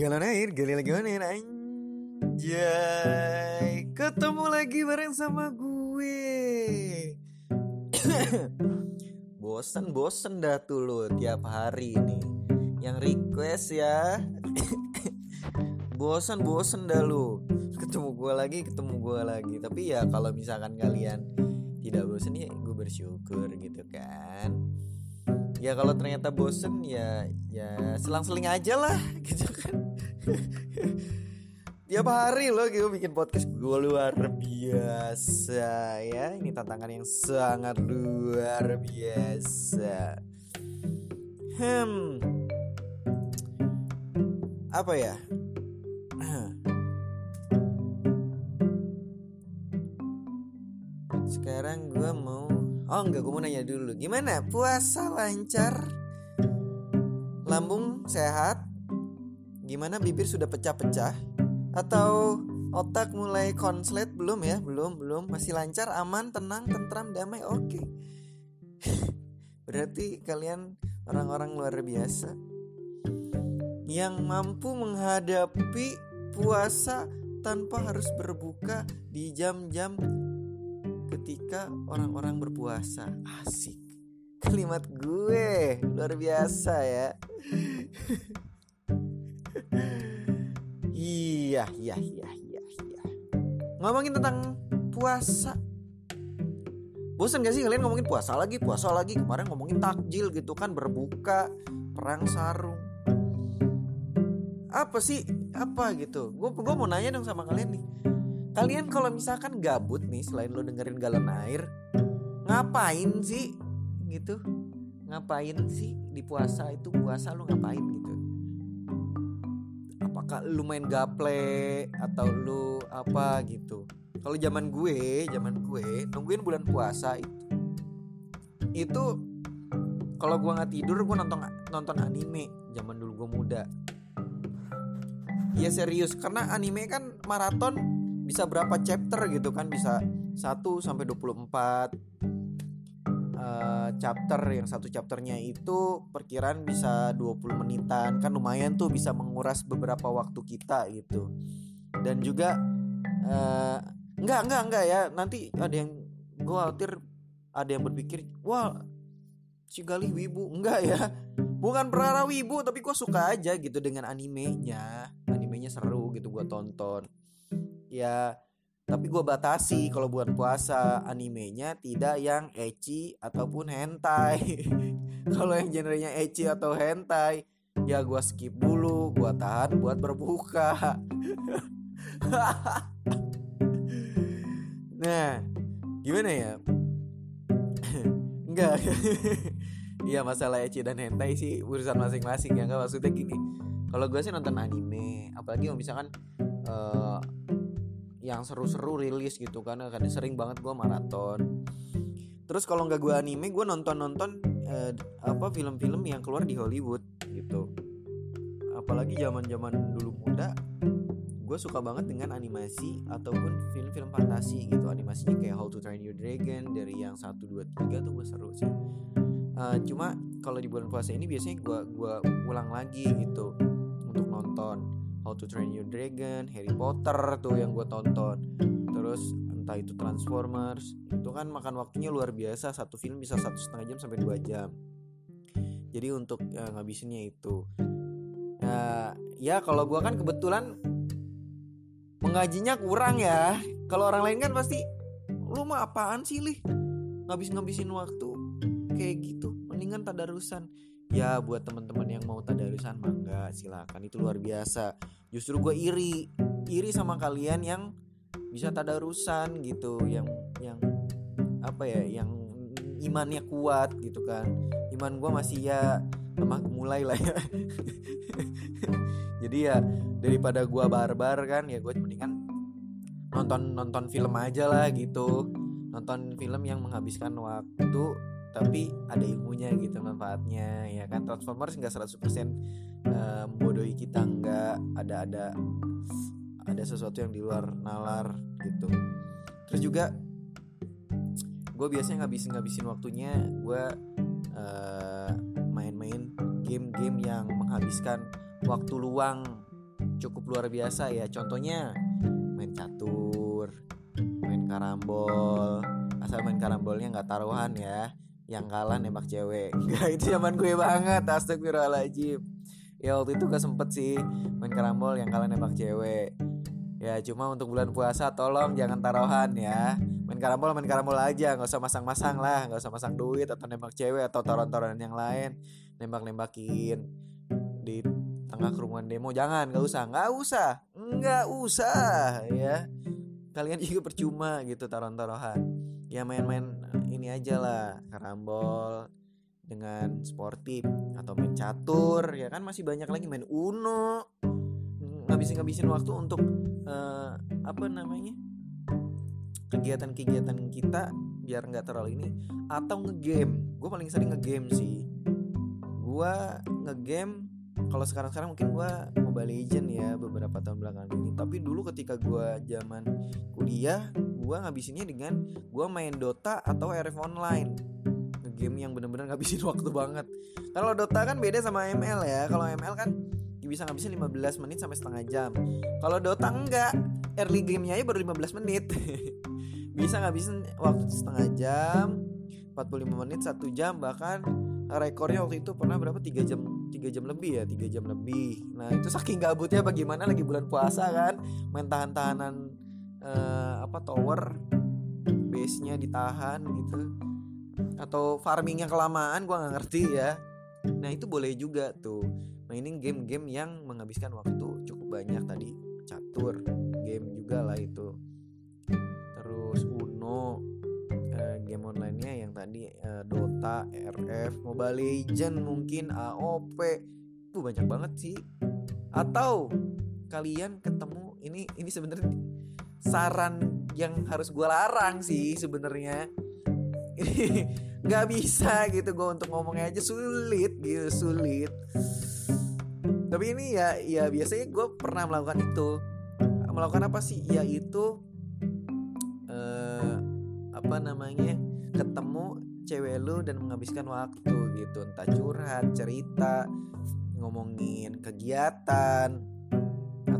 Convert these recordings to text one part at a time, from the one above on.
Galon air, galon air anjay. Ketemu lagi bareng sama gue. Bosen-bosen dah tuh lo tiap hari nih Yang request ya. Bosen-bosen dah lu. Ketemu gue lagi, ketemu gue lagi. Tapi ya kalau misalkan kalian tidak bosen ya gue bersyukur gitu kan ya kalau ternyata bosen ya ya selang-seling aja lah gitu kan. Tiap hari loh gitu bikin podcast gue luar biasa ya. Ini tantangan yang sangat luar biasa. Hmm. Apa ya? Sekarang gue mau Oh enggak, gue mau nanya dulu. Gimana? Puasa lancar? Lambung sehat? Gimana bibir sudah pecah-pecah? Atau otak mulai konslet belum ya? Belum, belum. Masih lancar, aman, tenang, tentram, damai. Oke. Berarti kalian orang-orang luar biasa yang mampu menghadapi puasa tanpa harus berbuka di jam-jam ketika orang-orang berpuasa. Asik. Kalimat gue luar biasa ya. iya, iya, iya, iya, iya. Ngomongin tentang puasa. Bosan gak sih kalian ngomongin puasa lagi, puasa lagi? Kemarin ngomongin takjil gitu kan, berbuka, perang sarung. Apa sih? Apa gitu? Gue gue mau nanya dong sama kalian nih Kalian kalau misalkan gabut nih selain lo dengerin galon air, ngapain sih gitu? Ngapain sih di puasa itu puasa lo ngapain gitu? Apakah lu main gaple atau lu apa gitu? Kalau zaman gue, zaman gue nungguin bulan puasa itu itu kalau gue nggak tidur gue nonton nonton anime zaman dulu gue muda. Iya serius karena anime kan maraton bisa berapa chapter gitu kan bisa 1 sampai 24 uh, chapter yang satu chapternya itu perkiraan bisa 20 menitan. Kan lumayan tuh bisa menguras beberapa waktu kita gitu. Dan juga uh, enggak enggak enggak ya. Nanti ada yang gue khawatir ada yang berpikir wah si Galih wibu. Enggak ya. Bukan perkara wibu tapi gue suka aja gitu dengan animenya. Animenya seru gitu gue tonton ya tapi gue batasi kalau buat puasa. Animenya tidak yang ecchi ataupun hentai. Kalau yang genrenya ecchi atau hentai ya gue skip dulu. Gue tahan buat berbuka. Nah gimana ya? Enggak. Iya masalah ecchi dan hentai sih urusan masing-masing ya. Nggak maksudnya gini. Kalau gue sih nonton anime. Apalagi kalau misalkan uh, yang seru-seru rilis gitu kan. Karena sering banget gue maraton. Terus kalau nggak gue anime gue nonton nonton eh, apa film-film yang keluar di Hollywood gitu. Apalagi zaman zaman dulu muda gue suka banget dengan animasi ataupun film-film fantasi gitu. Animasinya kayak How to Train Your Dragon dari yang satu dua tiga tuh gue seru sih. Uh, cuma kalau di bulan puasa ini biasanya gue gua ulang lagi gitu untuk nonton How to Train Your Dragon, Harry Potter tuh yang gue tonton. Terus entah itu Transformers, itu kan makan waktunya luar biasa. Satu film bisa satu setengah jam sampai dua jam. Jadi untuk ya, ngabisinnya itu, ya, ya kalau gue kan kebetulan mengajinya kurang ya. Kalau orang lain kan pasti lu mah apaan sih lih ngabis-ngabisin waktu kayak gitu mendingan tadarusan ya buat teman-teman yang mau tadarusan mangga silakan. Itu luar biasa. Justru gue iri iri sama kalian yang bisa tadarusan gitu yang yang apa ya yang imannya kuat gitu kan. Iman gue masih ya lemah mulai lah ya. Jadi ya daripada gue barbar kan ya gue mendingan nonton nonton film aja lah gitu. Nonton film yang menghabiskan waktu tapi ada ilmunya gitu manfaatnya. Ya kan Transformers nggak 100% uh, membodohi kita nggak. Ada ada ada sesuatu yang di luar nalar gitu. Terus juga gue biasanya ngabisin ngabisin waktunya gue uh, main-main game-game yang menghabiskan waktu luang cukup luar biasa ya. Contohnya main catur main karambol. Asal main karambolnya nggak taruhan ya yang kalah nembak cewek. Enggak itu zaman gue banget. Astagfirullahaladzim. Ya waktu itu gak sempet sih main karambol yang kalah nembak cewek. Ya cuma untuk bulan puasa tolong jangan taruhan ya. Main karambol main karambol aja. Nggak usah masang-masang lah. Nggak usah masang duit atau nembak cewek atau taruhan-taruhan yang lain. Nembak-nembakin di tengah kerumunan demo. Jangan nggak usah. Nggak usah. Nggak usah ya. Kalian juga percuma gitu taruhan-taruhan ya main-main ini aja lah karambol dengan sportif atau main catur ya kan masih banyak lagi main uno. Ngabisin ngabisin waktu untuk uh, apa namanya kegiatan-kegiatan kita biar nggak terlalu ini atau ngegame. Gue paling sering ngegame sih. Gue ngegame kalau sekarang sekarang mungkin gue mobile legend ya beberapa tahun belakangan ini. Tapi dulu ketika gue zaman kuliah gue ngabisinnya dengan gue main Dota atau RF online. Game yang bener-bener ngabisin waktu banget. Kalau Dota kan beda sama ML ya. Kalau ML kan bisa ngabisin 15 menit sampai setengah jam. Kalau Dota enggak. Early gamenya aja baru 15 menit. Bisa ngabisin waktu setengah jam 45 menit satu jam bahkan rekornya waktu itu pernah berapa? Tiga jam tiga jam lebih ya? Tiga jam lebih. Nah itu saking gabutnya bagaimana lagi bulan puasa kan? Main tahan-tahanan uh, apa tower base nya ditahan gitu. Atau farmingnya kelamaan gua nggak ngerti ya. Nah itu boleh juga tuh. Mainin game-game yang menghabiskan waktu cukup banyak tadi. Catur game juga lah itu. Terus Uno uh, game online-nya yang tadi uh, Dota, RF, Mobile Legend mungkin AOP tuh banyak banget sih. Atau kalian ketemu ini ini sebenarnya saran yang harus gue larang sih sebenarnya. Nggak bisa gitu gue untuk ngomongnya aja sulit gitu sulit. Tapi ini ya ya biasanya gue pernah melakukan itu. Melakukan apa sih? Ya itu eh, apa namanya ketemu cewek lu dan menghabiskan waktu gitu. Entah curhat cerita ngomongin kegiatan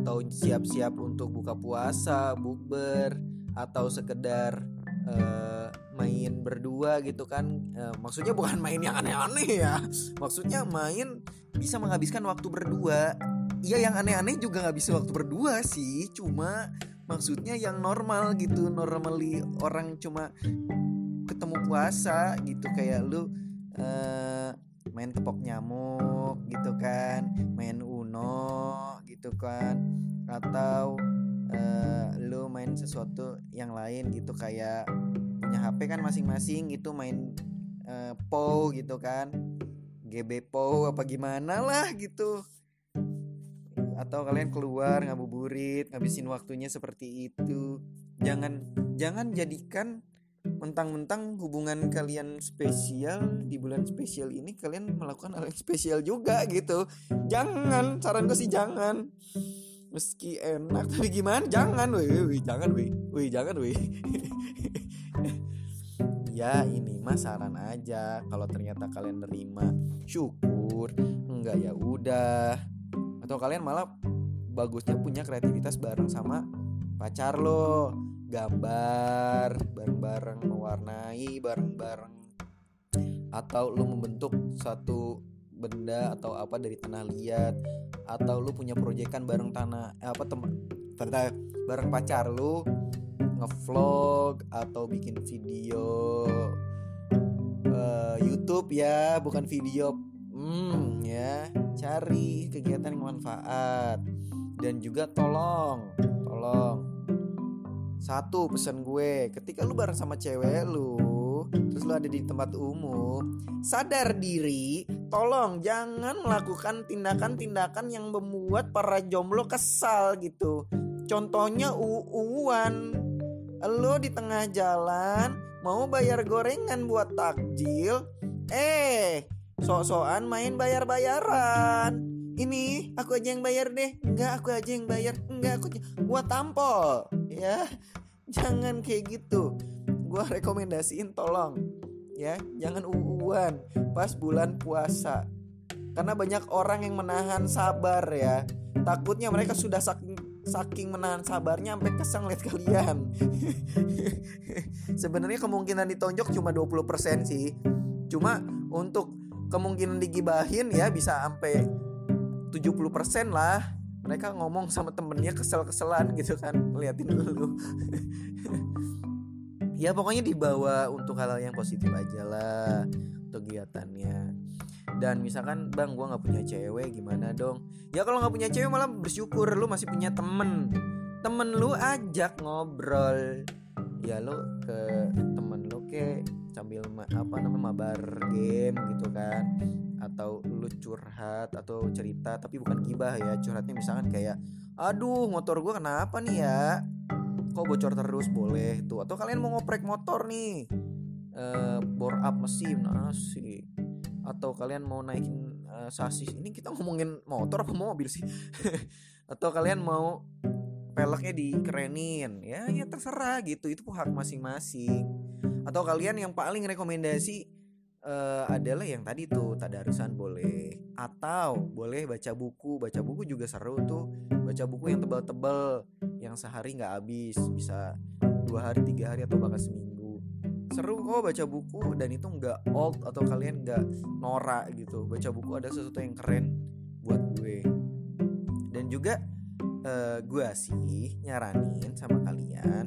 atau siap-siap untuk buka puasa bukber atau sekedar uh, main berdua gitu kan. Uh, maksudnya bukan main yang aneh-aneh ya. Maksudnya main bisa menghabiskan waktu berdua. Iya yang aneh-aneh juga nggak bisa waktu berdua sih. Cuma maksudnya yang normal gitu. Normally orang cuma ketemu puasa gitu. Kayak lu uh, main kepok nyamuk gitu kan. Main uno gitu kan. Atau uh, lu main sesuatu yang lain gitu Kayak punya HP kan masing-masing gitu Main uh, PO gitu kan. GBPO apa gimana lah gitu. Atau kalian keluar ngabuburit ngabisin waktunya seperti itu. Jangan jangan jadikan mentang-mentang hubungan kalian spesial di bulan spesial ini kalian melakukan hal yang spesial juga gitu. Jangan saran gue sih jangan. Meski enak tapi gimana? Jangan weh jangan weh weh jangan weh. Ya ini mah saran aja. Kalau ternyata kalian nerima syukur. Enggak ya udah. Atau kalian malah bagusnya punya kreativitas bareng sama pacar lo gambar bareng-bareng mewarnai bareng-bareng. Atau lo membentuk satu benda atau apa dari tanah liat. Atau lu punya proyekan bareng tanah eh, apa teman bareng pacar lu ngevlog atau bikin video uh, YouTube ya bukan video. Hmm ya cari kegiatan yang manfaat dan juga tolong tolong satu pesan gue. Ketika lu bareng sama cewek lu terus lu ada di tempat umum sadar diri tolong jangan melakukan tindakan-tindakan yang membuat para jomblo kesal gitu. Contohnya uuan. Lo di tengah jalan mau bayar gorengan buat takjil eh sok-sokan main bayar-bayaran. Ini aku aja yang bayar deh enggak aku aja yang bayar enggak aku aja. Gua tampol ya jangan kayak gitu. Gua rekomendasiin tolong ya. Jangan uuan pas bulan puasa. Karena banyak orang yang menahan sabar ya. Takutnya mereka sudah saking saking menahan sabarnya sampai kesang lihat kalian. Sebenarnya kemungkinan ditonjok cuma 20% sih. Cuma untuk kemungkinan digibahin ya bisa sampai 70% lah mereka ngomong sama temennya kesel-keselan gitu kan ngeliatin dulu ya pokoknya dibawa untuk hal, hal yang positif aja lah untuk kegiatannya. Dan misalkan bang gue nggak punya cewek gimana dong? Ya kalau nggak punya cewek malah bersyukur lu masih punya temen. Temen lu ajak ngobrol. Ya lu ke temen lu ke sambil apa namanya mabar game gitu kan atau lu curhat atau cerita tapi bukan gibah ya. Curhatnya misalkan kayak aduh motor gue kenapa nih ya? Kok bocor terus? Boleh tuh. Atau kalian mau ngoprek motor nih uh, bore up mesin asik. Atau kalian mau naikin uh, sasis. Ini kita ngomongin motor apa mobil sih? Atau kalian mau peleknya dikerenin. Ya ya terserah gitu. Itu hak masing-masing. Atau kalian yang paling rekomendasi uh, adalah yang tadi tuh tadarusan boleh atau boleh baca buku. Baca buku juga seru tuh. Baca buku yang tebal-tebal yang sehari nggak habis bisa dua hari tiga hari atau bahkan seminggu. Seru kok baca buku dan itu nggak old atau kalian nggak norak gitu. Baca buku ada sesuatu yang keren buat gue. Dan juga uh, gue sih nyaranin sama kalian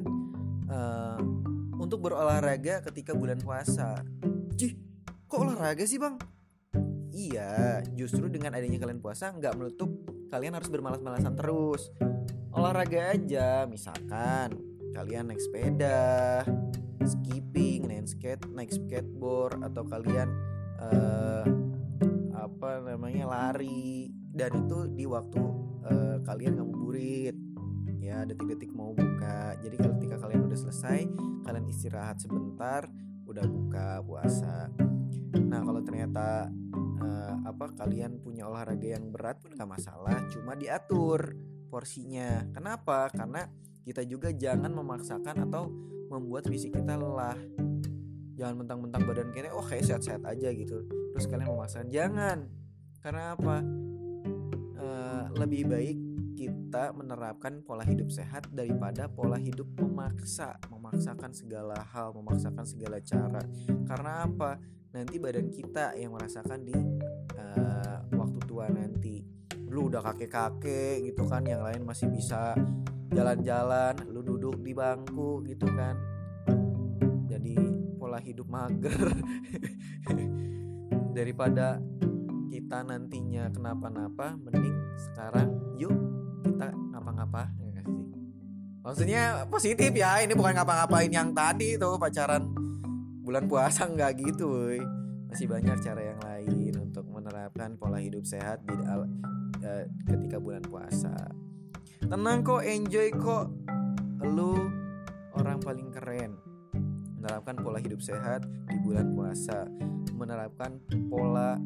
uh, untuk berolahraga ketika bulan puasa. Cih, kok olahraga sih bang? Iya, justru dengan adanya kalian puasa nggak menutup kalian harus bermalas-malasan terus. Olahraga aja, misalkan kalian naik sepeda, skipping, naik skate, naik skateboard atau kalian uh, apa namanya lari. Dan itu di waktu uh, kalian ngabuburit ya detik-detik mau buka. Jadi ketika kalian udah selesai kalian istirahat sebentar udah buka puasa Nah kalau ternyata uh, apa kalian punya olahraga yang berat pun nggak masalah, cuma diatur porsinya. Kenapa? Karena kita juga jangan memaksakan atau membuat fisik kita lelah. Jangan mentang-mentang badan kita oh kayak sehat-sehat aja gitu. Terus kalian memaksakan jangan. Karena apa? Uh, lebih baik kita menerapkan pola hidup sehat daripada pola hidup memaksa, memaksakan segala hal, memaksakan segala cara. Karena apa? Nanti badan kita yang merasakan di uh, waktu tua nanti. Lu udah kakek-kakek gitu kan yang lain masih bisa jalan-jalan lu duduk di bangku gitu kan. Jadi pola hidup mager. Daripada kita nantinya kenapa-napa mending sekarang yuk kita ngapa-ngapa ya maksudnya positif ya ini bukan ngapa-ngapain yang tadi tuh pacaran bulan puasa nggak gitu woy. masih banyak cara yang lain untuk menerapkan pola hidup sehat di uh, ketika bulan puasa. Tenang kok enjoy kok. Lu orang paling keren. Menerapkan pola hidup sehat di bulan puasa. Menerapkan pola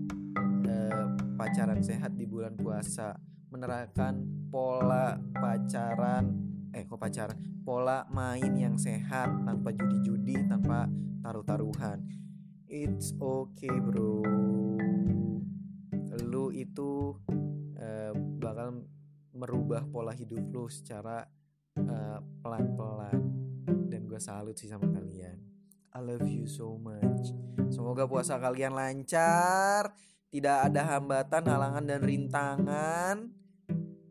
uh, pacaran sehat di bulan puasa. Menerapkan pola pacaran eh kok pacaran? Pola main yang sehat tanpa judi-judi tanpa taruh-taruhan. It's okay bro. Lu itu uh, bakal merubah pola hidup lu secara uh, pelan-pelan. Dan gue salut sih sama kalian. I love you so much. Semoga puasa kalian lancar tidak ada hambatan halangan dan rintangan.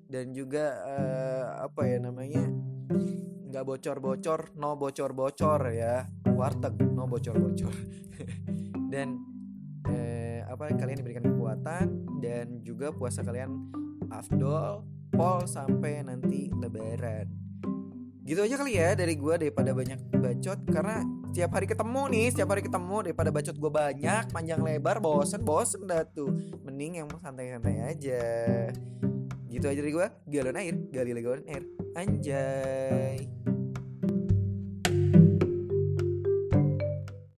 Dan juga uh, apa ya namanya? Nggak bocor-bocor no bocor-bocor ya warteg no bocor-bocor. Dan eh, apa kalian diberikan kekuatan dan juga puasa kalian afdol pol sampai nanti lebaran. Gitu aja kali ya dari gue daripada banyak bacot karena setiap hari ketemu nih setiap hari ketemu daripada bacot gue banyak panjang lebar bosen bosen dah tuh. Mending yang santai-santai aja. Gitu aja dari gue galon air gali galon air. Anjay